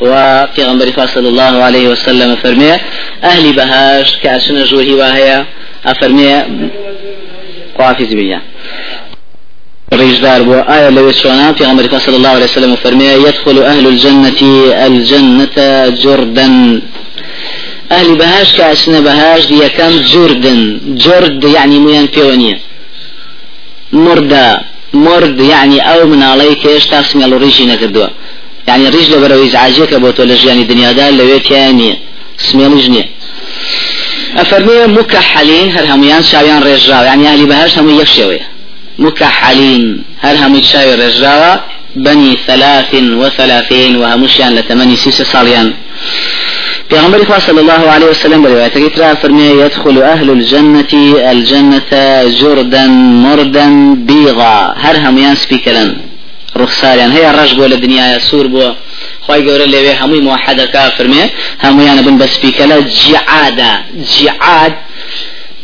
وفي غنبري صلى الله عليه وسلم فرمي أهل بهاش كأسنا جوهي وهي أفرمي قوافي زبيا رجدار بو آية لو شونا في غمر صلى الله عليه وسلم فرمي يدخل أهل الجنة الجنة جردا أهل بهاش كأسنا بهاش دي كم جردن. جرد يعني ميان فيونية مردا مرد يعني أو من عليك إيش تاسم يلو ريشي نكدوا يعني ريش لبرو إزعاجيك بوتو لجياني دنيا دار لويت يعني اسمي لجنيه أفرمي مكحلين هر هميان شاويان رجاو يعني أهل بهاش هم يكشوي مكحلين هر هم شاوي رجاو بني ثلاث وثلاثين وهمشيان لثماني سيس صاليان پیغمبر صلى الله عليه وسلم برواية كترا فرمي يدخل أهل الجنة الجنة جردا مردا بيضا هر هميان سبيكرا رخصاريان هي الرجب ولا الدنيا سور بو خواهي قورا لوي همي موحدة كافر مي همي أنا بن بس بيكلا جعادة جعاد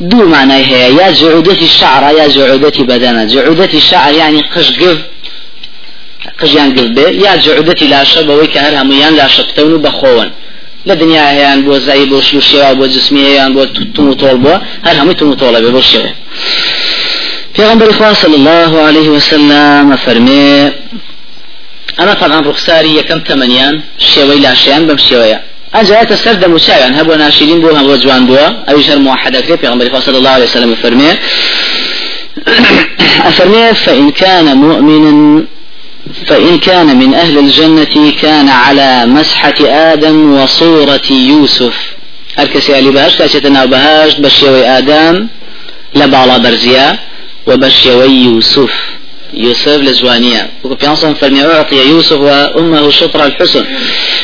دو معنى هي يا جعودة الشعر يا جعودة بدنة جعودة الشعر يعني قشقف قژیان گرت بێ یا جعودەتی لاشە بەوەی کە هەر هەمویان لاشەکتەون و بەخۆون. لە دنیا هەیەیان بۆ زایی بۆ شوشێوا بۆ جسمی هەیەیان بۆ تم و تۆڵ بووە هەر هەمووی تم و تۆڵە بێ بۆ شێوێ. پێغمبەری خوا صلی الله عليه وسلم فەرمێ ئەمە طبعا ڕوخساری یەکەم تەمەنیان شێوەی لاشیان بەم شێوەیە أجاءت السرد مشاعا هبو ناشرين بو هبو جوان بو. أو شر موحدة كريب يغنبري صلى الله عليه وسلم فرمي أفرمي فإن كان مؤمنا فإن كان من أهل الجنة كان على مسحة آدم وصورة يوسف. أركسي ألي بهاش كاشتنا بهاش بشيوي آدم لبعلا برزيا وبشيوي يوسف. يوسف لزوانية. وكبيانصا فرمي أعطي يوسف وأمه شطر الحسن.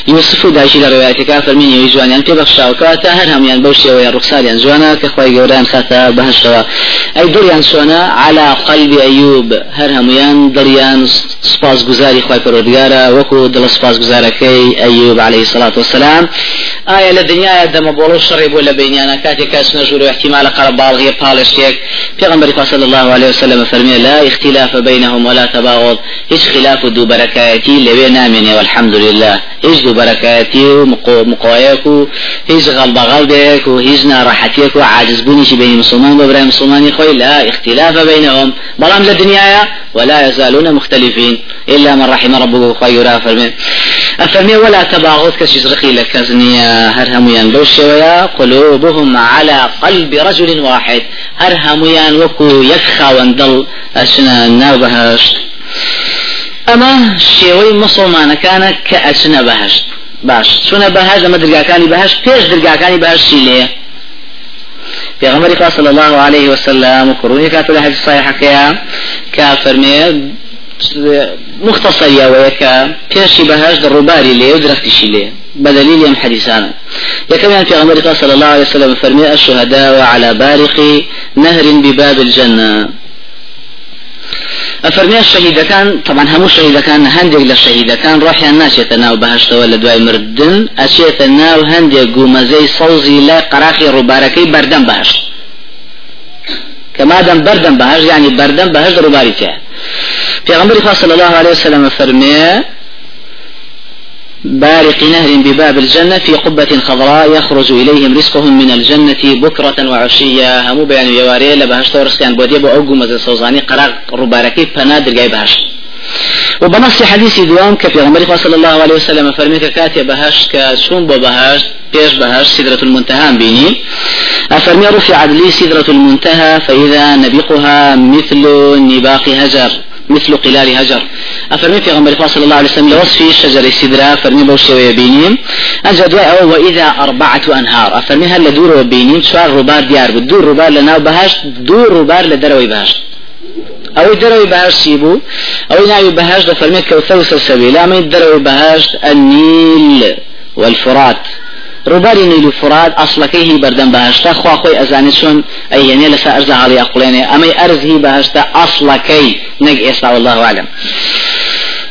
يوسف داشي لروايتك فرمي يزوانيا أنت بخشا وكواتا هرهم يعني بوشي ويا رخصار يعني. زوانا كخواي قوران خاتا بهشتوا أي دريان سونا على قلب أيوب. هرهم يان دريان سباس گزاري خواي فرودگارا وكو دل سباس گزارا كي أيوب عليه الصلاة والسلام. آية لدنيا دم بولو شري بولا بينيانا كاتي كاس نجور احتمال قرب بالغي بالشتيك في غنبري صلى الله عليه وسلم فرمي لا اختلاف بين بينهم ولا تباغض. إيش خلاف دو بركاتي لبي نامني والحمد لله إيش دو بركاتي ومقواياكو إيش غلب غلبك وإيش راحتيك وعاجز بني بين مسلمان وبراهيم مسلمان خوي لا اختلاف بينهم بلام للدنيا ولا يزالون مختلفين إلا من رحم ربه خيرا فرمي أفرمي ولا تباغض كشيش رقي لك كزنيا هرهميان بوشويا قلوبهم على قلب رجل واحد هرهميان وكو يكخى واندل أشنا ناو بهشت أما شيوي مسلمان كان كأشنا بهشت. باش شونا بهشت أما درقاكاني بهشت بيش درقاكاني بهشت شيليه في صلى الله عليه وسلم وكروني كافر الحديث الصحيح كيا. كافر مي مختصر يا ويكا بيشي بهاش الرباري لي ودرختشي لي بدليل يم حديثانا يا كمان في غمر صلى الله عليه وسلم فرمي الشهداء على بارق نهر بباب الجنة. أفرمي الشهيد كان طبعا همو الشهيد كان هندق للشهيد كان روحي الناس يتناو بهشت ولا دواي مردن أشيت الناو هندق قوم زي صوزي لا قراخي رباركي بردن بهشت كما دم بردن بهشت يعني بردن بهشت رباري في غمر صلى الله عليه وسلم فرمي بارق نهر بباب الجنة في قبة خضراء يخرج إليهم رزقهم من الجنة بكرة وعشية. همو بيان يواري لبهشت ورسيان بودي بو أوغو مزل صوزاني قرار رباركي فنادر جاي بهشت وبنص حديث دوام كفي غمر صلى الله عليه وسلم فرميك كاتي بهشت كشون بهشت بيش بهشت سدرة المنتهى بيني؟ أفرمي رفعت لي سدرة المنتهى فإذا نبقها مثل نباق هجر مثل قلال هجر. أفرمي في غمر صلى الله عليه وسلم لوصف شجر السدرة فرمي بوشي ويبينيم أجد وإذا أربعة أنهار. أفرمي هل لدور وبينيم شوار ربار ديار دور ربار لنا بهاش دور ربار لدروي بهاش أو دروي بهاش سيبو أو ناوي بهاش فرمي كوثر سلسبيل أما دروي بهاش النيل والفرات. ڕووباری نیل و فراد ئەسڵەکەی بەردەم بەهشتا خوا خۆی ئەزانێت چۆن ئەیێنێ لەسا ئەرزە هەڵی ئەقلێنێ. ئەمەی ئەرزهی بەهشتا ئەسڵەکەی نەک ئێستا والله عالم.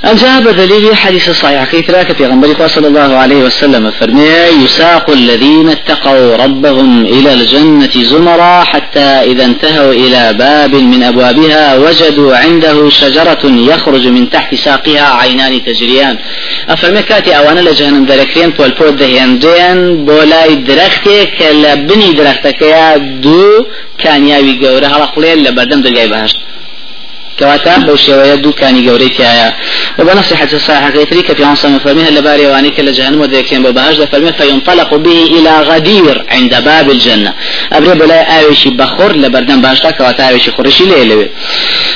أجاب دليل حديث صحيح. كيتراك في غنبري صلى الله عليه وسلم فرمي يساق الذين اتقوا ربهم إلى الجنة زمرا حتى إذا انتهوا إلى باب من أبوابها وجدوا عنده شجرة يخرج من تحت ساقها عينان تجريان. أفرمي كاتي أوانا لجهنم دركرين والفود دهيندين بولاي درختي كلا بني درختك يا دو كان ياوي قورة هلا قليل لبردم دلقاي بهشت كواتا بو شوية دو كاني قوري تيايا وبنفس حديث الصحيح كيتري كفي عن صلى فرميها لباري واني كلا جهنم وديكين ببهاج فرمي فينطلق به إلى غدير عند باب الجنة. أبري بلا آويشي بخور لبردن باشتا كواتا آويشي خورشي ليلوي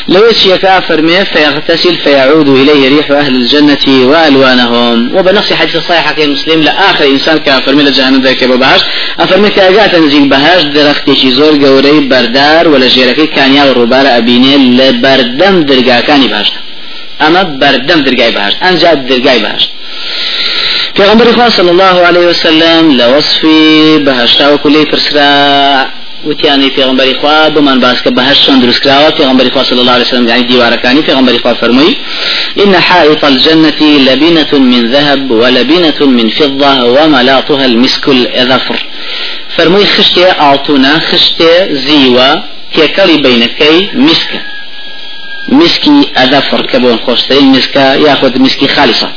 لو يشيكا فرمي فيغتسل فيعود إليه ريح أهل الجنة وألوانهم. وبنفس حديث الصحيح كي مسلم لآخر إنسان كافرمي لجهنم ذاك ببهاج أفرمي كاجات نزيق بهاج درختي زور قوري بردار ولا جيركي كان يا وربال أبيني لبردم درقا كاني بهاشتا أما بردم درقاي بهاشت أنجا درقاي بهاشت پیغمبر خدا صلى الله عليه وسلم لوصفي بهشتا وكلي فرسرا وتیانی پیغمبری خوا بمان باس که بهش چند درست کراوه پیغمبری خوا صلی الله علیه وسلم یعنی دیوارکانی پیغمبری خوا فرموی إن حائط الجنة لبنة من ذهب ولبنة من فضة وملاطها المسك الأذفر فرموي خشتي أعطونا خشتي زيوة تيكالي بينكي مسك مسكي أذفر كبون خوشتين مسكا يأخذ مسكي خالصة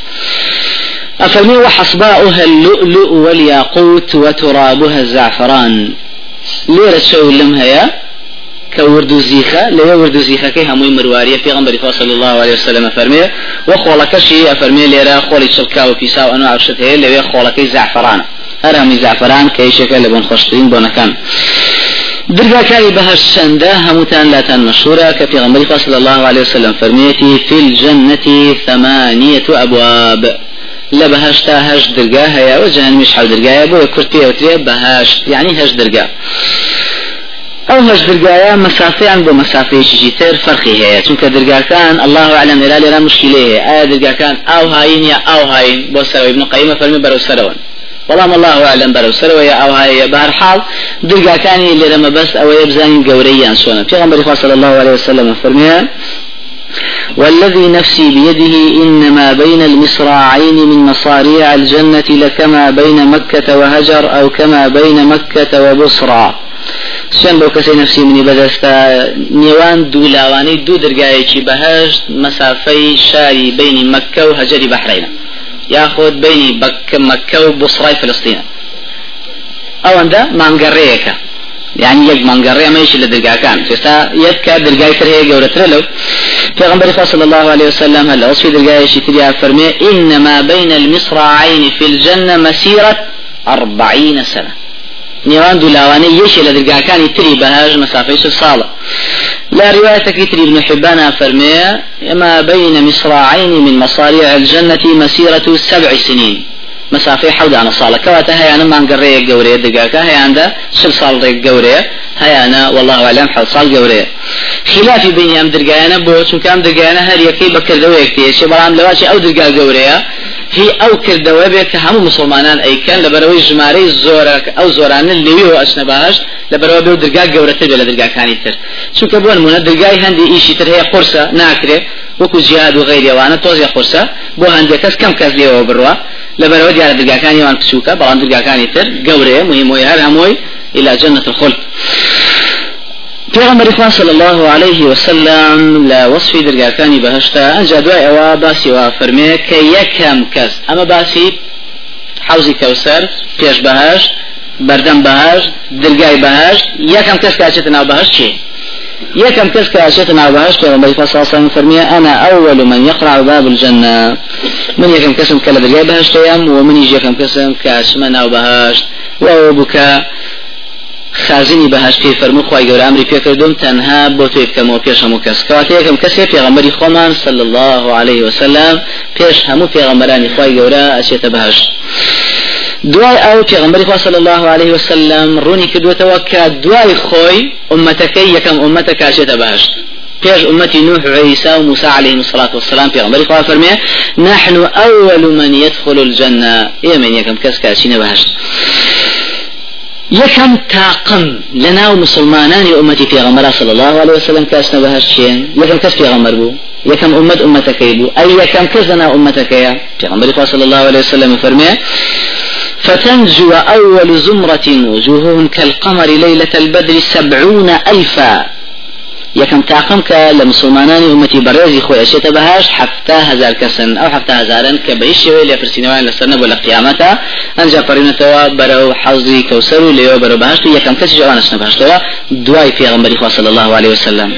أفرمي وحصباؤها اللؤلؤ والياقوت وترابها الزعفران. ليرة شو لم هيا كوردو زيخة ليه وردو زيخة كي هموي مروارية. في غنبري صلى الله عليه وسلم فرمي وخولك شيء فرمي ليرة خولي شبكا وكيسا وأنواع عشته ليه خولك زعفران. هرمي زعفران كي شكل لبون خوشتين بونكان درجة كاري بهش سنده هموتان لا مشهورة كفي غنبري صلى الله عليه وسلم فرميتي في الجنة ثمانية أبواب. درجة هيا وجهنم مش حال درجة بو كرتي وتري بهشت يعني هش درجة. أو هش درجة مسافة عن بو مسافة شيء تر فرقي هي. چونك درجة كان الله أعلم إلى لنا مشكلة آية درجة كان أو هاين يا أو هاين. بو سوى ابن قيمة والله الله هاي بهر حال. درجة كان اللي لما بس أو يبزاني قوريا سونا. في غنبري صلى الله عليه وسلم فرمي والذي نفسي بيده إنما بين المصراعين من مصاريع الجنة لكما بين مكة وهجر أو كما بين مكة وبصرى. سوێن بۆ کەسی نفسی منی بەدەستە نێوان دوو لاوانەی دوو دەرگایەکی بەهشت مەسافەی شاری بینی مەکە و هەجری یاخود بینی مەکە و بوسڕای فلستینە ئەوەندە مانگەڕەیەەکە يعني يك مانغري ما يشيل الدرجاكان فسا يدك درجاي ترى جورة لو. في صلى الله عليه وسلم هل أصفي درجاي شتريا فرمي إنما بين المصراعين في الجنة مسيرة أربعين سنة. نيوان دولاواني يشي لدرجاكان تري بهاج مسافة صالة لا رواية كتري ابن حبان فرمي ما بين مصراعين من مصاريع الجنة مسيرة سبع سنين. مسافة حود عن صالة كواتا هي أنا ما نقرأ جورية دقاقة هي عنده شل صال ريق جورية هي أنا والله أعلم حول صال جورية خلافي بيني أم درجانا بو شو كان درجانا هل يكي بكر دويكتي شي برام لواشي أو درجا جورية هي أو كردوا بك هم مسلمانان أي كان لبروي جماري زورك أو زوران اللي هو أشنباش. لبروي بيو درجا جورة تبي لدرجا كان يتر شو كبون من درجا هندي إيشي تر هي قرصة ناكره وكو جهاد وغيره وأنا توزي قرصة بو هندي كس كم كز ليه بروا لبرو دیارە دەرگاکانیوان کچووکە بەڵام دەرگاکانی تر گەورەیە مهمۆی هەر هەمووی إلى جنة الخلد پیغمبر خدا صلى الله عليه وسلم لا وصف درجة كان بهشتا أنجا دواء أوا باسي وفرمي كي يكم كز أما باسي حوزي كوسر بيش بهاش بردم بهاش درجاي بهاش يكم كز كاشتنا بهاش چي يكم كس كاشتنا وبهش پیغمبر صلى الله عليه وسلم فرمي أنا أول من يقرع باب الجنة. من يكم كسم كلا درجة بهش تيام ومن يجي يكم كسم كاسمنا وبهش وبكى خازنی بەهاش پێ فەرمو خی گەورە ئەمری پێکردوم تەنها بۆ تۆی بکەمەوە پێش هەموو کەس کەواتە یەکەم کەسێ پێغەمبەری خۆمان صلی الله عليه وسلم پێش هەموو پێغەمبەرانی خی گەورە ئەچێتە بەهشت دوای ئەو پێغمبەری خوا صلی الله عليه وسلم ڕوونی کردوێتەوە کە دوای خۆی ئومەتەکەی یەکەم ئومەتە کاشێتە بەهشت بيج أمتي نوح وعيسى وموسى عليهم الصلاة والسلام في غنبري خواه فرمي نحن أول من يدخل الجنة. إيه من يكم كسكا شين بهشت عليه يكم تاقم لنا ومسلمانان أمتي في غمرة صلى الله عليه وسلم كاسنا بهرشين يكم كس في غمر بو؟ يكم أمة أمتك يبو أي يكم كزنا أمتك يا في غمر صلى الله عليه وسلم فرمي فتنجو أول زمرة وجوههم كالقمر ليلة البدر سبعون ألفا. یەکەم تاقم لە مسلمانانی ومەتی بەڕێزی خۆی ئەشێتە بەهاش حفتا هزار کەسن ئەو حفتا هزارن کە بە هیچ شێوەیە لێپرسینەوەیان لەسەر نەبوو لە قیامەتە ئەنجا پەڕینەتەوە بەرەو حەوزی کەوسەر و لێەوە بەرەو بەهشت و یەکەم کەسی جوانش نەباشتەوە دوای پێغمبەری الله عليه وسلم.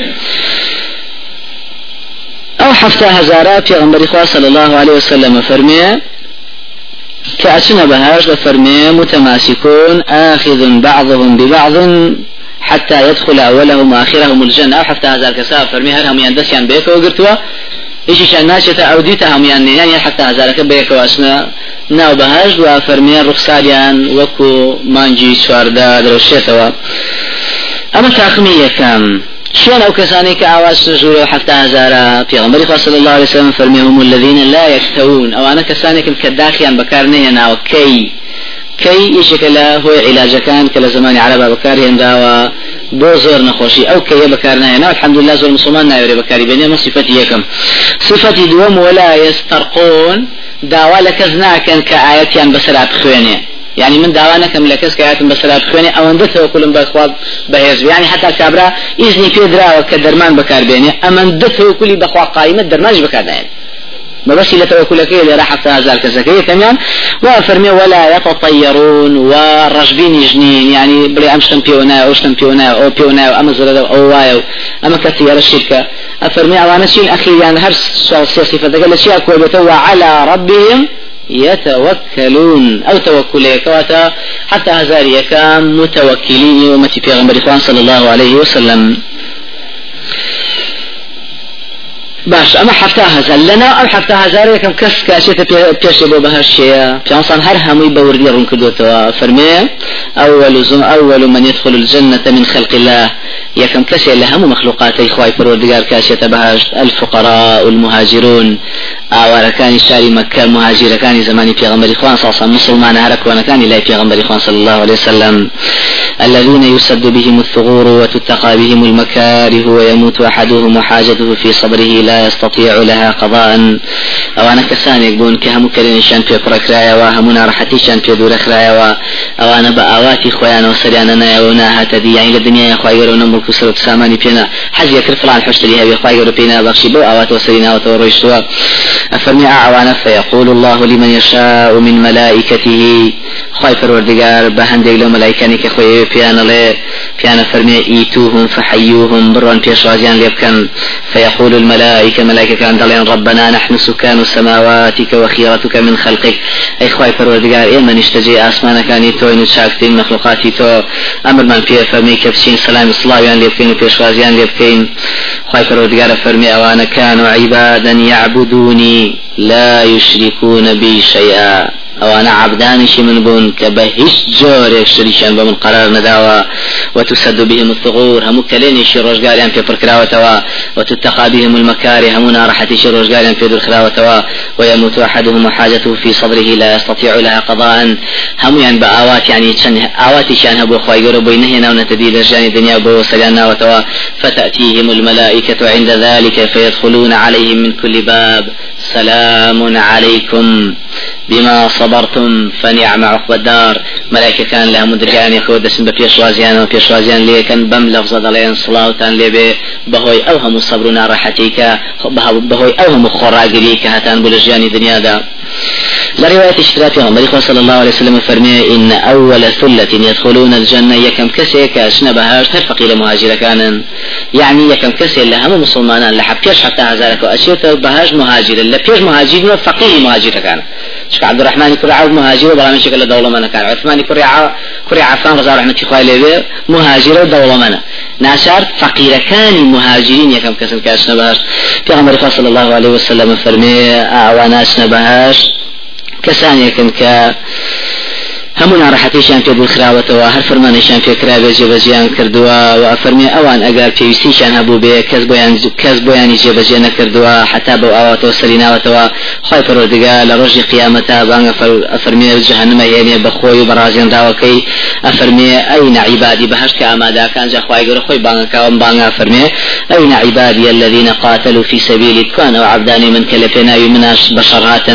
أو حفتا هزارا پێغمبەری خوا صلی الله عليه وسلم فرمي كأتنا بهاش لفرمي متماسكون آخذ بعضهم ببعض حتى يدخل أولهم وآخرهم الجنة. أو حتى هزار كساب فرمي هرهم يندسيان بيك وقرتوا إيش شان ناشتا أو هم يعني يعني حتى هزارك بيك واسنا ناو بهاج وفرمي رخصاريان وكو مانجي سواردا دروشيتوا أما تاخمية كام شلون أو كساني أواز سجور حتى هزارا في غمر صلى الله عليه وسلم فرميهم الذين لا يكتوون أو أنا كساني كم كداخيان بكارني أنا وكي كي يشك لا هو علاج كان كلا زمان عربا بكاري هنداوا بو زور نخوشي أو كي بكارنا هنا الحمد لله زور مسلمان نايوري بكاري بينما صفتي يكم صفتي دوم ولا يسترقون داوا لكزنا كان كآياتيان بسرات خويني يعني من دعوانا كم لكس كآيات بسرات خويني أو اندته وكل بخواب بهيز يعني حتى كابرا إذني في درا وكدرمان بكار بيني اما اندته وكل بخوا قائمة درماج بكار يعني ما بس إلى توكلك إلى راح هزار كسكية كمان وفرمي ولا يتطيرون ورجبين جنين يعني بلي أمش تنبيونا أو تنبيونا أو بيونا أو أمزر أو وايو أما كثير الشركة. أفرمي أوانا شين أخي يعني هر سؤال سياسي فدقل الشيء أكوي وعلى ربهم يتوكلون. أو توكلي كواتا حتى هزاري كان متوكلين يومتي في صلى الله عليه وسلم. باش أما حفتا هزار لنا ام حفتا هزار كم كس كاشيت بيش بو بهالشيء بيانصان هر همي بوردي رون كدوتوا. فرمي أول زم أول من يدخل الجنة من خلق الله. يا كم كسي لهم مخلوقات اخواي فرودگار كاشيت بهاش الفقراء والمهاجرون. اواركان شاري مكة مهاجر كان زماني في غمر إخوان صلى الله عليه وسلم مسلمان هرك وأنا كان لا في غمر إخوان صلى الله عليه وسلم. الذين يسد بهم الثغور وتتقى بهم المكاره ويموت أحدهم وحاجته في صدره لا يستطيع لها قضاء. أو أنا كسان يقولون كهم كلين شان في بركرايا وهمنا راحتي شان في دور خرايا أو أنا بآواتي خويانا وسريانا نايا ونا هتدي يعني الدنيا يا خويا يرون ملك سرت ساماني بينا. حج يكر فلان حشت لي هذه خويا يرون بينا بخشي. بو آوات وسرينا وتوريشتوا أفرمي اعوانا فيقول الله لمن يشاء من ملائكته. خوي فروردگار بهندق لو ملائكاني كخوي بيانا لي بيانا فرمي ايتوهم فحيوهم برون بيش رازيان ليبكن فيقول الملائكة ملائكة كان دلين ربنا نحن سكان سماواتك وخيرتك من خلقك اي خوي فروردگار اي من اشتجي اسمانا كان يتوين وشاكتين مخلوقاتي تو. أمر من فيه فرمي كبسين سلام صلاويان ليبكين وبيش رازيان ليبكين خوي فروردگار فرمي اوانا كانوا عبادا يعبدوني لا يشركون بي شيئا أو أنا عبدانشي من بون كبهش جورك شريشان بمن قرار نداوا وتسد بهم الثغور هم كلينيشي روجغاريان في بركراوتوا وتتقى بهم المكاره همنا راحتيشي روجغاريان في درخراوتوا ويموت أحدهم وحاجته في صدره لا يستطيع لها قضاء. هم يعني بآوات يعني شان آواتي شان هبو خواي قرب بينهنا ونتدي درجان الدنيا بو سجانا وتوا فتأتيهم الملائكة عند ذلك فيدخلون عليهم من كل باب. سلام عليكم بما صبرتم فنعم عقب الدار. ملائكة كان لها مدرجان يخود اسم بيشوازيان وبيشوازيان ليه كان بم لفظة دلين صلاة ليه بهوي أوهم الصبر راحتيك بهوي أوهم خراقريك هتان بلجاني دنيا دا لرواية اشتراك عمر صلى الله عليه وسلم فرمي إن أول ثلة يدخلون الجنة يكم كسي كاشنا بهاش ترفقي لمهاجر كان. يعني يكم كسي لهم مسلمان لحب بيش حتى هزارك وأشيرت بهاج مهاجر لبيش مهاجر فقيه مهاجر كان. شك عبد الرحمن كري عوض مهاجر وبلا من شكل دولة منا كان. عثمان كري كري عفان رضا رحمة خواه لبي مهاجر ودولة منا ناشار فقير كان مهاجرين يكم كسي كاشنا بهاش في عمر صلى الله عليه وسلم فرمي أعواناشنا بهاش كسانيكن ك هەموو ناڕەحەتیشیان پێ بخراوەتەوە هەر فەرمانێکیان پێکرابێ جێبەجیان کردووە و ئەفەرمێ ئەوان ئەگەر پێویستیشان هەبوو بێ کەس بۆیان کەس بۆیانی جێبەجێ نەکردووە حتا بەو ئاواتەوە سەری ناوەتەوە خی پەرۆردگا لە ڕۆژی قیامەتا بانگە ئەفەرمێ جەهنمە هێنێ بەخۆی و بەڕازێنداوەکەی ئەفەرمێ ئەی نعیبادی بەهشت کە ئاماداکان جا خی گەورە خۆی بانگەکەوم بانگا فەرمێ ئەی نعیبادی الذين قاتلوا في سبيلك كان وعبداني من كلفنا مناش بشرات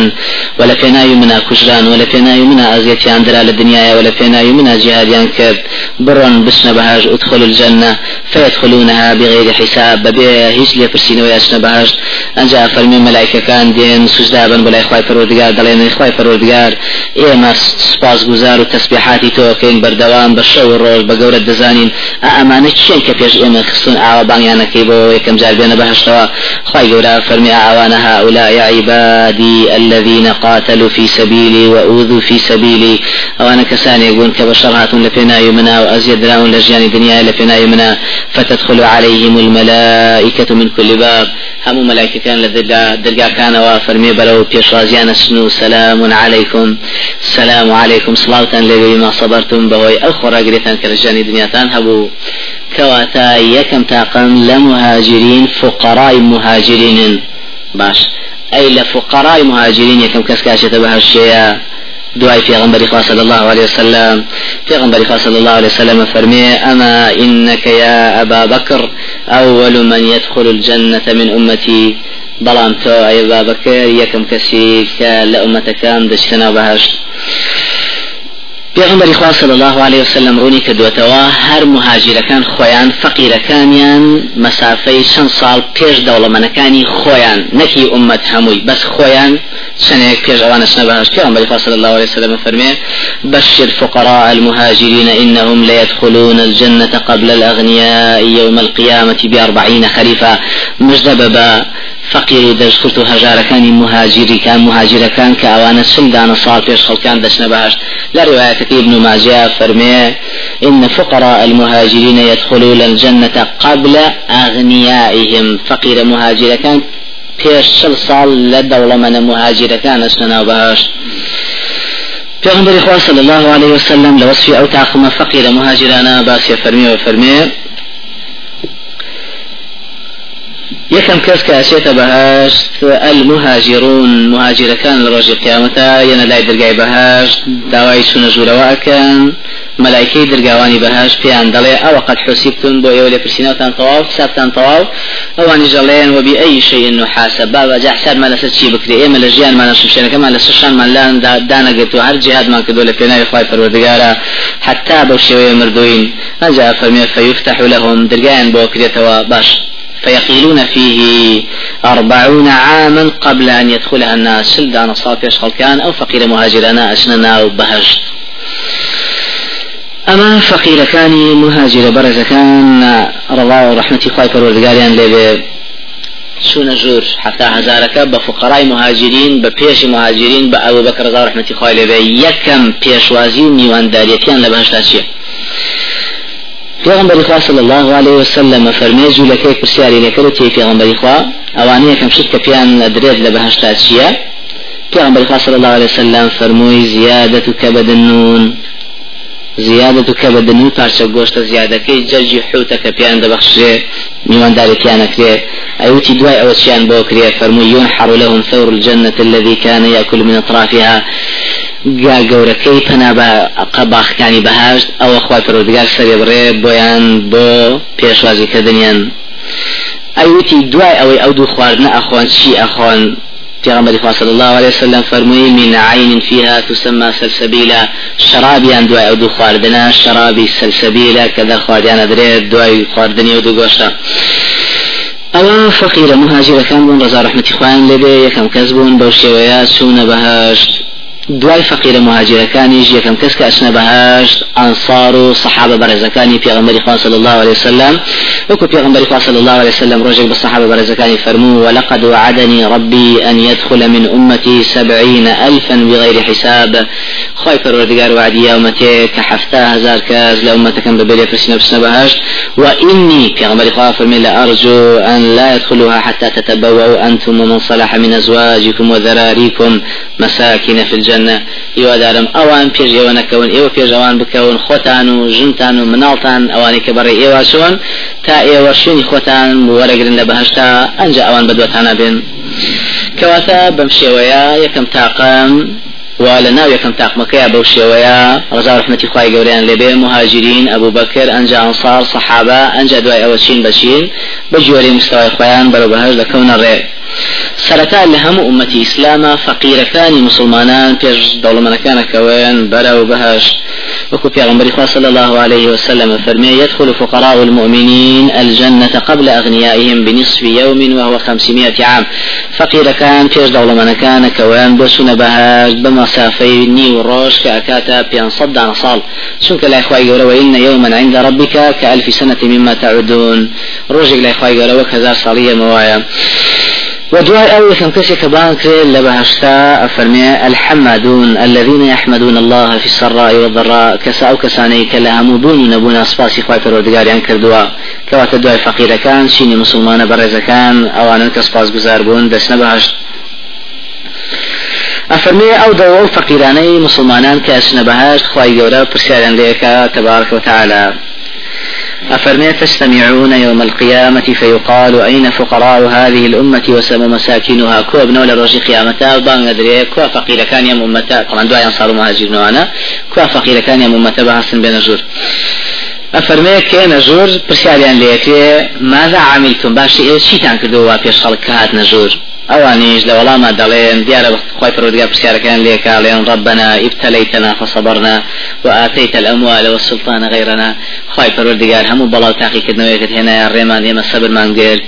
ولا فينا منا كجران ولا فينا منا أزيتيان درا للدنيا ولا فينا منا جهاديان كرد برن بسنا بهاج ادخلوا الجنة. فيدخلونها بغير حساب. ببيع هيش لي فرسين وياسنا بهاج أنجا فرمي ملائكة كان دين. سجدابا بلا إخوة فرودقار دلين إخوة فرودقار إيما سپاس گزار و تسبيحاتي توكين بردوام بشو الروج بقورة دزانين. أمانة شين كبيش إيما خصون أعوى بانيانا كيبو يكم جار بينا بهشتوا خواهي قورا فرمي أعوان هؤلاء عبادي الذين قاتلوا في سبيلي وأوذوا في سبيلي. أو أنا كسان يقول كبشرات لفنا يمنا وأزيد راون لجيان دنيا لفنا يمنا فتدخل عليهم الملائكة من كل باب. هم ملائكة كان لدرجة درجة كان وفرمي بلو بيش رازيان سنو سلام عليكم. السلام عليكم. صلاة لبي ما صبرتم بهوي الخورا قريتان كرجاني دنيا تان هبو. كواتا يكم تاقم لمهاجرين فقراء مهاجرين. باش. أي لفقراء مهاجرين يكم كسكاشة الشيء دعاء في غنبري صلى الله عليه وسلم. پێغەمبەری صلى الله عليه وسلم فرمي أما إنك يا أبا بكر أول من يدخل الجنة من أمتي بلان تو أي أبا بكر يكم كسي لأمتك دشتنا بهشت. پێغمبەری خوا صلی الله عليه وسلم ڕوونی کردوێتەوە هەر مهاجرەکان خۆیان فەقیرەکانیان مەسافەی چەند ساڵ پێش دەوڵەمەنەکانی خۆیان نەکی ئومەت هەمووی بەس خۆیان ئەوانە چنە بەهاش پێغمبەری خوا صلی الله عليه وسلم فەرمێ بشر فقراء المهاجرين إنهم ليدخلون الجنة قبل الأغنياء يوم القيامة بأربعين خريفا مجدب فقير دەستکرد و هەژارەکانی مهاجریکان مهاجرەکان کە ئەوانە سلدانە ساڵ پێش خەڵکان دەچنە بەهشت. لا رواية ابن ماجه فرمي إن فقراء المهاجرين يدخلون الجنة قبل أغنيائهم. فقير مهاجر كان پێش چل ساڵ لە دەوڵەمەنە مهاجرەکان ئەچنە بەهشت. پێغمبەری خوا صلی الله عليه وسلم لە وصفی ئەو تاقمە فەقیرە مهاجرانە باسی فەرمی و فەرمێ يكم كس كاشيتا بهاشت المهاجرون مهاجر كان لرجل قيامتا ينا لا درقاي بهاشت داواي سنة جولوا كان ملائكي درقاواني بهاش بيان دلي أو قد حسبتم بو يولي برسينوتان طواف حسابتان اني جلين وبأي شيء نحاسب بابا جا حساب ما لست شي بكري ايما لجيان ما نشوف شيء كما لسشان ما لأن دانا قلتو هر جهاد ما كدو لفينا يخواي فروردقارا حتى بوشيوي مردوين. اجا فرمي فيفتح لهم درقاين بو كريتوا باش. فيقيلون فيه أربعون عاما قبل أن يدخلها الناس. شلدان صافي أشغل كان أو فقير مهاجرنا أشننا وبهجت أما فقير كان مهاجر برز كان رضا ورحمة خواهي پروردگاریان لبه شون جور حتى هزارك بفقراء مهاجرين بپیش مهاجرين بأبو بكر رضا ورحمة خواهي لبه يكم پیشوازی میوان داریتیان لبهشتا چیه پیغمبر خوا صلی الله علیه وسلم فرمی جولکه پرسیاری لکرتی پیغمبر خوا؟ اوانی کم شد کپیان درید لبهشتا چیه؟ پیغمبر خوا صلی الله علیه وسلم فرموی زیادة کبد النون زيادة كبد النون پارچە گۆشتە زیادەکەی جەرجی حوتە کە پیان دەبەخشێ میواندارێکیانە کرێ أيوتي دواء أو شيان بوكريا فرمو ينحر لهم ثور الجنة الذي كان يأكل من أطرافها. یا گەورەکەی پەنا بە قەباخەکانی بەهاشت ئەوە خوا پەرۆدگار سەرێ بڕێ بۆیان بۆ پێشوازیکردنیان ئەیوتی دوای ئەوەی ئەو دوو خواردنە ئەخۆن چی ئەخۆن پیغمبر صلى الله عليه وسلم فرمي من عين فيها تسمى سلسبيلا شرابي ان دواي ودو خواردنا شرابي سلسبيلا كذا خواردنا دري دواي خواردني ودو غوشا ئەوە فەقیرە مهاجرەکان بوون ڕزا ڕحمەتی خوان لەبێ یەکەم کەس بوون بەو شێوەیە چوونە بەهشت. دوای فقیر مهاجرەکانی یەکەم کەس کە ئەچنە بەهشت ئەنصار و صحابە بەرزەکانی پێغمبەری خوا صلی الله عليه وسلم. وكو پیغمبر خوا صلی الله عليه وسلم رجل بالصحابة بەرزەکانی فرمو ولقد وعدني ربي أن يدخل من أمتي سبعين ألفا بغير حساب. خواهي پروردگار وعدي يومتي كحفتا هزار كاز لأمتك ببلي فرسنا بسنا بهشت وإني پیغمبر خوا فرمي لأرجو أن لا يدخلوها حتى تتبوأوا أنتم ومن صلح من أزواجكم وذراريكم مساكن في الجنة. جنة هیوادارم ئەوان پێش ئێوە نەکەون ئێوە پێشەوان بکەون خۆتان و ژنتان و مناڵتان ئەوانی کە بەڕێ ئێوە چۆن تا خۆتان وەرەگرن لە بەهشتا ئەنج ئەوان بەدوەتانە بێن. کەواتە بەم شێوەیە یەکەم تاقم ولا ناو يكم تاق مكيا بوشيويا رضا رحمتي خواي قوريان لبي مهاجرين أبو بكر أنجا أنصار صحابة أنجا دواي أوشين بشين بجوري مستوى خوان برو بهج لكون الرئي سرتا لهم أمتي إسلاما فقير كان مسلمانان بيج دولة كان كوين برو بهش وكو پیغمبر صلى الله عليه وسلم فرمي يدخل فقراء المؤمنين الجنة قبل أغنيائهم بنصف يوم وهو خمسمائة عام. فقير كان بيج دولة كان كوين بسن بهاش بمسافي نيو روش كأكاتا بيان صد صال شنك لا إخوائي وإن يوما عند ربك كألف سنة مما تعدون روجك لا إخوائي وكذا صالية موايا كم كسي كبان كريل لبهشتا أفرمي الحمدون الذين يحمدون الله في السراء والضراء كسا أو كساني كلا همودون نبون أصباسي خواي فرودقاري عن كردوا. كوات دعاء فقير كان شيني مسلمان برز كان أو أن كسباس گزار بون دس نبهشت أفرمي أو دو فقيراني مسلمانان كأسنا بهشت خواي جورا برسياران ليكا تبارك وتعالى. أفرمي تستمعون يوم القيامة فيقال أين فقراء هذه الأمة وسم مساكنها كو ابن ولا رجي قيامتا بان ندري كو فقير كان يم أمتا. طبعا دعاء أنصار مهاجر نوانا كو فقير كان يم أمتا بحسن بين جور أفرمي كين جور برساليان ليكي ماذا عملتم؟ باش شي تان كدوا بيش خلق كهات نجور؟ ئەوانیش لە وەڵامە دەڵێن دیارە خی پرودگار پرسیارەکان لێکا لێن ربنا ابتليتنا فصبرنا وآتيت الأموال والسلطان غيرنا. خی پەروەردگار هەموو بەڵاو تاقیکردنەوەیەکت هێنایە ڕێمان ئێمە سەبرمان گرت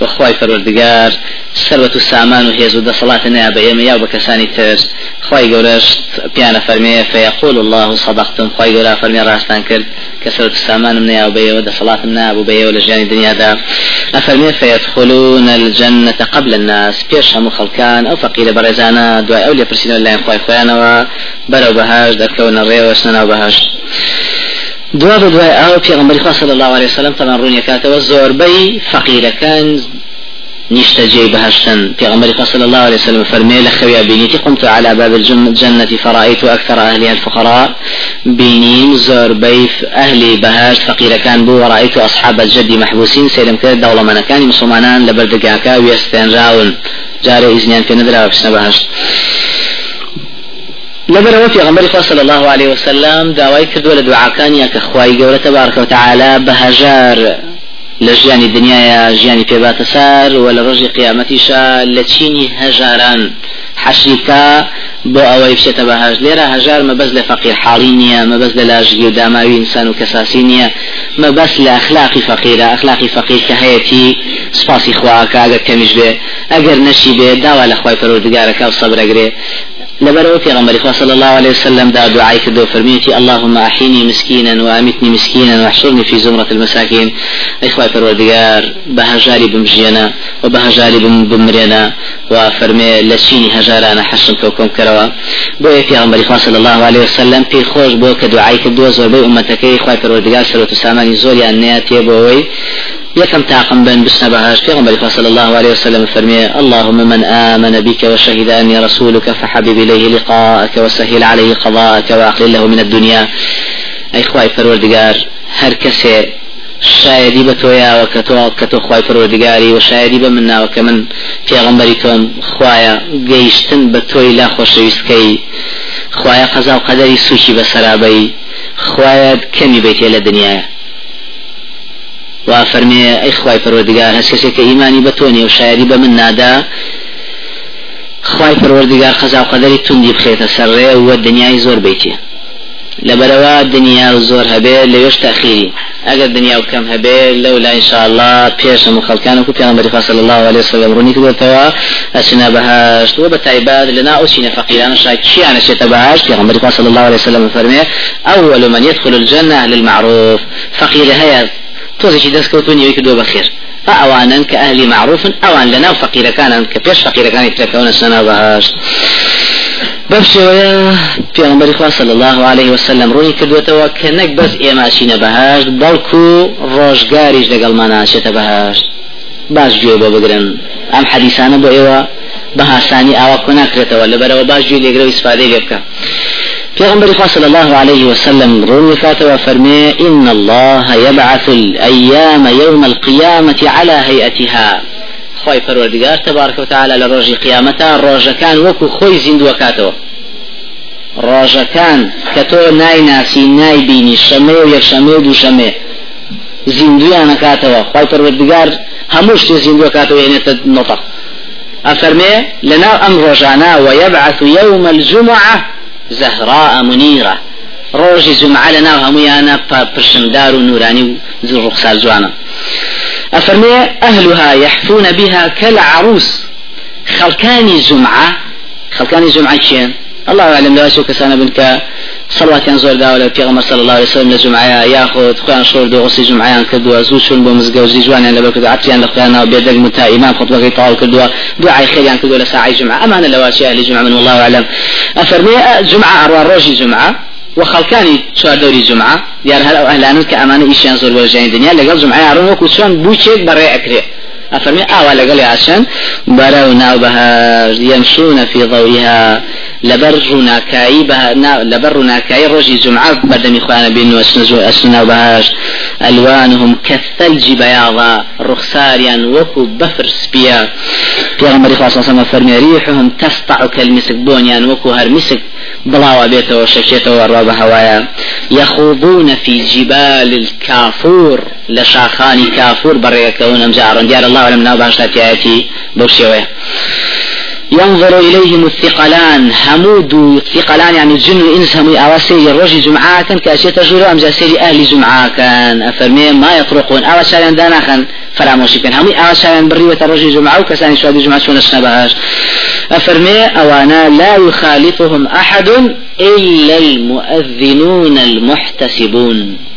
بە خی پەروەردگار سەرەت و سامان و هێز و دەسەڵات نیا بە ئێمە یا بە کەسانی تر خی گەورەش پیانە فەرمێ فيقول الله صدقتم. خی گەورە فەرمی ڕاستان کرد کە سەرەت و سامانم نیا و بەیەوە دەسەڵاتم نابوو بەیەوە لە ژیانی دنیادا ئەفەرمێ فيدخلون الجنة قبل الناس. پێش هەموو خەڵکان ئەو فەقیرە بەڕێزانە دوای ئەو لێ پرسیینەوە لایەن خی خۆیانەوە بەرەو بەهاش دەرکەونە ڕێوە سنەناو بەهاش. دوا بە دوای ئەو پێغمبەری خوا صلی الله عليه وسلم تەمان ڕوونیەکاتەوە زۆربەی فەقیرەکان نشتجي بهشتن. في غمر صلى الله عليه وسلم فرمي لخويا بينيتي قمت على باب الجنة فرأيت أكثر أهلها الفقراء بينين زور بيف أهلي بهاش فقير كان بو ورأيت أصحاب الجد محبوسين سيلم كده دولة من كان مسلمانان لبردقاكا ويستين راون. جاري إذنيان في ندرة وبسنا بهشت. لبر وفي غمر صلى الله عليه وسلم داوای کردووە لە دوعاکانیا کە تبارك وتعالى بهجار. لە ژیانی دنیاە ژیانی پێباتە سار و لە ڕۆژی قیامەتیشا لە چینی هەژاران. حەشریکا بۆ ئەوەی بچێتە بەهاش لێرە هەژار مەبەز لە فەقیر حاڵی نییە مەبەز لە لاژگی و داماوی ئینسان و کەساسی نییە مەبەس لە ئەخلاقی فەقیرە. ئەخلاقی فەقیر کە هەیەی سپاسی خواکە ئەگەر کەمیش بێ ئەگەر نەشی بێ داوا لە خۆی پەرۆردگارەکە و سەبرەگرێ لبرو في غمر صلى الله عليه وسلم دا دعاء كدو فرميتي اللهم أحيني مسكينا وأمتني مسكينا واحشرني في زمرة المساكين إخوة فرودقار بهجاري بمجينا وبهجاري بمرينا وفرمي لسيني هجارانا حشم كوكم كروا بو في غمر صلى الله عليه وسلم في خوش بو كدعاء كدو زور بي أمتك إخوة فرودقار سلوة ساماني زوري أنياتي بوي يكم تاقم بين بسنا بهاش في صلى الله عليه وسلم فرمي اللهم من آمن بك وشهد أني رسولك فحبب إليه لقاءك وسهل عليه قضاءك وأقلل له من الدنيا. أي خواي فروردقار هر كسي شایدی بە تۆیا کە تۆ کە تۆ خی پەروەردگاری و شایدی بە من ناوە کە من لا خۆشەویستکەی خوایە قەزا و قەدەری سوچی بە سەرابەی خوایە کەمی بێتێ وافرمي اخواي فرودگار هس کسی که ایمانی بتونی و شایدی به من نادا خوای پروردگار خزا و قدری تندی بخیت سره و دنیای زور بیتی لبروا دنیا و زور هبه لوش تأخیری. اگر دنیا و کم هبه لولا ان شاء الله پیش مخلکان و پیغمبر صلی الله علیه وسلم رونی کدو توا اسنا بهاشت و بتعباد لنا اوسين فقيران شا كيانا شتا بهاشت پیغمبر صلی الله علیه وسلم فرمي اول من يدخل الجنة أهل المعروف فقير هيا تۆزێکی دەستکەوتونی کردو بەخێر ئەوانن کە ئەهلی معروفن ئەوان لەناو فەقیرەکانن کە پێش فەقیرەکانی ترەکەونە سەنا بەهاشت بەم شێوەیە پێغمبەری خوا صلی الله عليه وسلم ڕووی کردوێتەوە کە نەک بەس ئێماشینە بەهاشت بەڵکو ڕۆژگاریش لەگەڵمان ناچێتە بەهاشت باش گوێ بۆ بگرن. ئەم حەدیسانە بۆ ئێوە بەهاسانی ئاوا کۆ ناکرێتەوە لەبەرەوە باش گوێ لێگرە و ئیسفادەی لێ بکە. پیغمبر صلى الله عليه وسلم روي فاتوا فرمي إن الله يبعث الأيام يوم القيامة على هيئتها خوي پروردگار تبارك وتعالى كان وكو خوي زند وكاتو روج كان كتو ناي ناسي ناي بيني شمي ويك شمي دو شمي زندويا نكاتو خوي پروردگار هموش زندو كاتو يعني نطق أفرمي لنا أم رجعنا ويبعث يوم الجمعة زهراء منيرة. روج جمعة لنا هميانا برشمدار نوراني زر رخصار جوانا أفرمي أهلها يحفون بها كالعروس. خلكاني جمعة خلكاني جمعة كين الله أعلم لا سوك سنة بنك صلوات ينزور داولة پیغمبر صلى الله عليه وسلم لجمعة ياخذ خوان شور دو غسي جمعة كدوا زو شون بمزقا وزي جوان يعني لبكدو عطيان لقيانا وبيدق متا إمام خطبة غي طاول كدوا دعاء خير يعني كدوا لساعة جمعة. أمان اللواتي أهل جمعة من والله أعلم. أفرمي جمعة أروى روجي جمعة وخلكاني چوار دوري جمعة. ديار هل أو أهلانو كأمانة إيشان زور بوجهين دنيا لقل جمعة أروى وكو شون بوشيك بري أكري أفرمي آوى لقل عشان بروا ناو بها يمشون في ضوئها. لبر ناكاي بها لبر ناكاي روجي جمعة بدمي خوانا بين واسنزو أسنا بهاش ألوانهم كالثلج بياضا رخساريا وكو بفر سبيا. في صلى الله عليه وسلم فرمي ريحهم تسطع كالمسك بونيا وكو هرمسك بلاوا بيته وشكيته وروا بهوايا يخوضون في جبال الكافور لشاخان كافور بريكون أمجار ديار الله ولم ناباش تاتياتي بوشيوه ينظر إليهم الثقلان. حمود الثقلان يعني الجن والإنس هم أواسي الرجل جمعة كان كأشياء تجروا أم جاسيري أهل جمعة كان أفرمي ما يطرقون أواسي دانا كان فراموشي كان هم أواسي بريوة الرجل جمعة وكساني شوادي جمعة شون الشنبهاش أفرمي أوانا لا يخالفهم أحد إلا المؤذنون المحتسبون.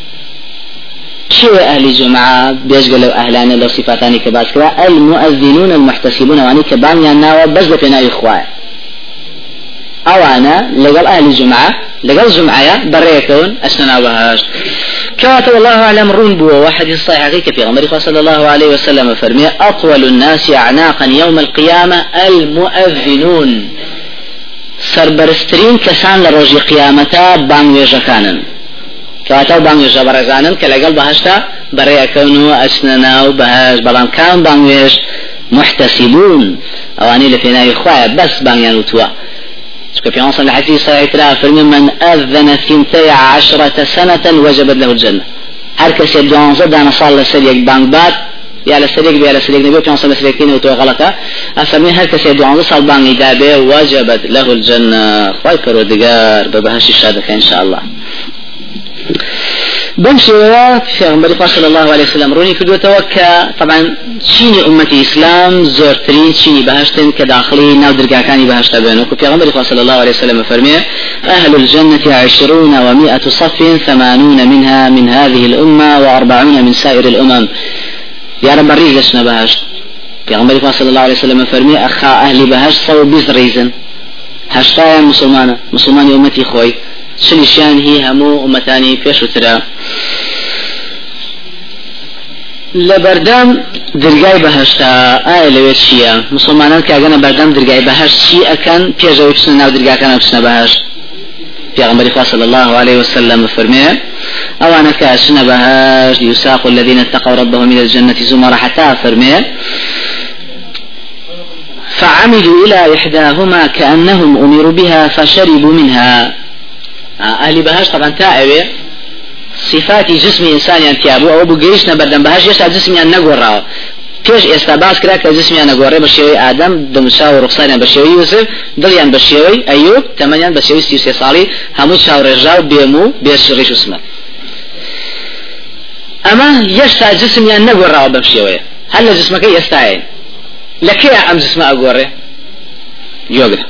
شو أهل جمعة؟ بيشغل أهلان لو صفاتاني كباس كرا المؤذنون المحتسبون واني كبان يناوا بس لفنا إخوة. أوانا لقل أهل جمعة لقل جمعة بريكون أسننا بهاش كاتب الله أعلم رون بو واحد الصحيح في غمر صلى الله عليه وسلم فرمي أطول الناس أعناقا يوم القيامة المؤذنون. سربرسترين كسان لروج قيامتا بان ويجكانن کەواتە بانگێژە بەڕێزانن کە لەگەڵ بەهشتا بەڕێەکەون و ئەچنەنا و بەهش بەڵام کام بانگێژ محتسبون. ئەوانەی لە پێناوی خوایە بەس بانگیان وتووە في عنصر الحديث صحيح ترى فرمي من أذن ثنتي عشرة سنة وجبت له الجنة. هر كسي دوانزة دانا صال لسريك بانك بات يا لسريك يا لسريك نبي في عنصر لسريكين وتو غلطة. أفرمي هر كسي دوانزة صال بانك دابه وجبت له الجنة. خواي فرودقار ببهش الشهادة إن شاء الله بمشي في غنبري صلى الله عليه وسلم روني كدو توكا. طبعا شيني أمتي إسلام زورترين شيني بهشتن كداخلي ناو درقاكاني بهشتا بينك في غنبري صلى الله عليه وسلم فرمي أهل الجنة عشرون ومائة صف ثمانون منها من هذه الأمة وأربعون من سائر الأمم. يا رب لسنا بهشت. في غنبري صلى الله عليه وسلم فرمي أخا أهل بهشت صو بيز ريزن. هشتا مسلمانة مسلمان أمتي خوي. سنشان هي همو أمتاني فيش وترا. لبردام درگای بەهشتا ئایا لەوێت چییە مسلمانان کاگەنە بەردەم درگای بەهش چی ئەکەن پێشەوەی بچنە ناو درگاکانە بچنە بەهش پیغمبر صلى الله عليه وسلم فرمي أو أنا كاشنا بهاش يساق الذين اتقوا ربهم إلى الجنة زمر حتى فرمي فعمدوا إلى إحداهما كأنهم أمروا بها فشربوا منها. أهل بهاش طبعا تائوي صفاتی جسمی ئینسانیان تیابوو ئەوە بوو گەیشتە بەردەم. بەهاش هێشتا جسمیان نەگۆڕاوە. پێش ئێستا باس کرا کە جسمیان نەگۆڕێ بە شێوەی ئادەم دمسا و ڕوخسانیان بە شێوەی یوسف دڵیان بە شێوەی ئەیوب تەمەنیان بە شێوەی سی سێ ساڵی هەموو چاوڕێژا و بێم و بێ ڕێش و سمە ئەمە هێشتا جسمیان نەگۆڕاوە بەم شێوەیە. هەر لە جسمەکەی ئێستاە لەکەی ئەم جسمە ئەگۆڕێ؟ یۆگرە.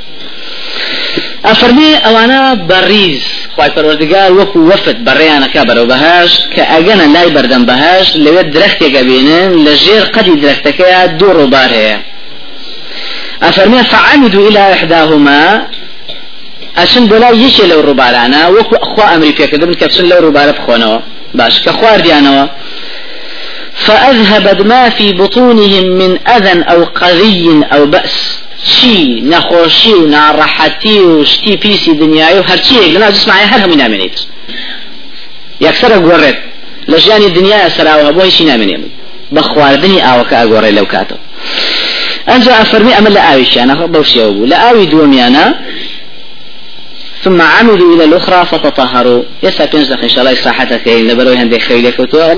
ئەفەرمێ ئەوانە بەڕیز خی پەروەردگار وەکو وەفت بەڕێیانەکە بەرەو بەهاش کە ئەگەنە لای بەردەم بەهاش لەوێ درەختێکە بینن لە ژێر قەدی درەختەکەیە دوو ڕووبار هەیە. ئەفەرمێ فعمدوا إلى إحداهما ئەچن بۆلا یەکێ لەو ڕووبارانە وەکو خوا ئەمری پێکردن کە بچن لەو ڕووبارە بخۆنەوە. باش کە خواردیانەوە فأذهبت ما في بطونهم من أذى أو قذي أو بأس. چی نەخۆشی و ناڕەحەتی و شتی پیسی دنیای و هەرچیەک لەنا جسمانی هەر هەمووی نامێنێت یەکسرە گۆڕێت لە ژیانی دنیای سەراوە بۆ هیچی نامێنێ بە خواردنی ئاوەکە ئەگۆڕێ لەو کاتەوە ئەنجا ئەفەرمی ئەمە لە ئاویشیانە بەوشیەوە بوو لە ئاوی دووەمیانە ثم عملوا إلى الأخرى فتطهروا يسا بينز دقيقة إن شاء الله صحتك لبروي هندي خيلك وتو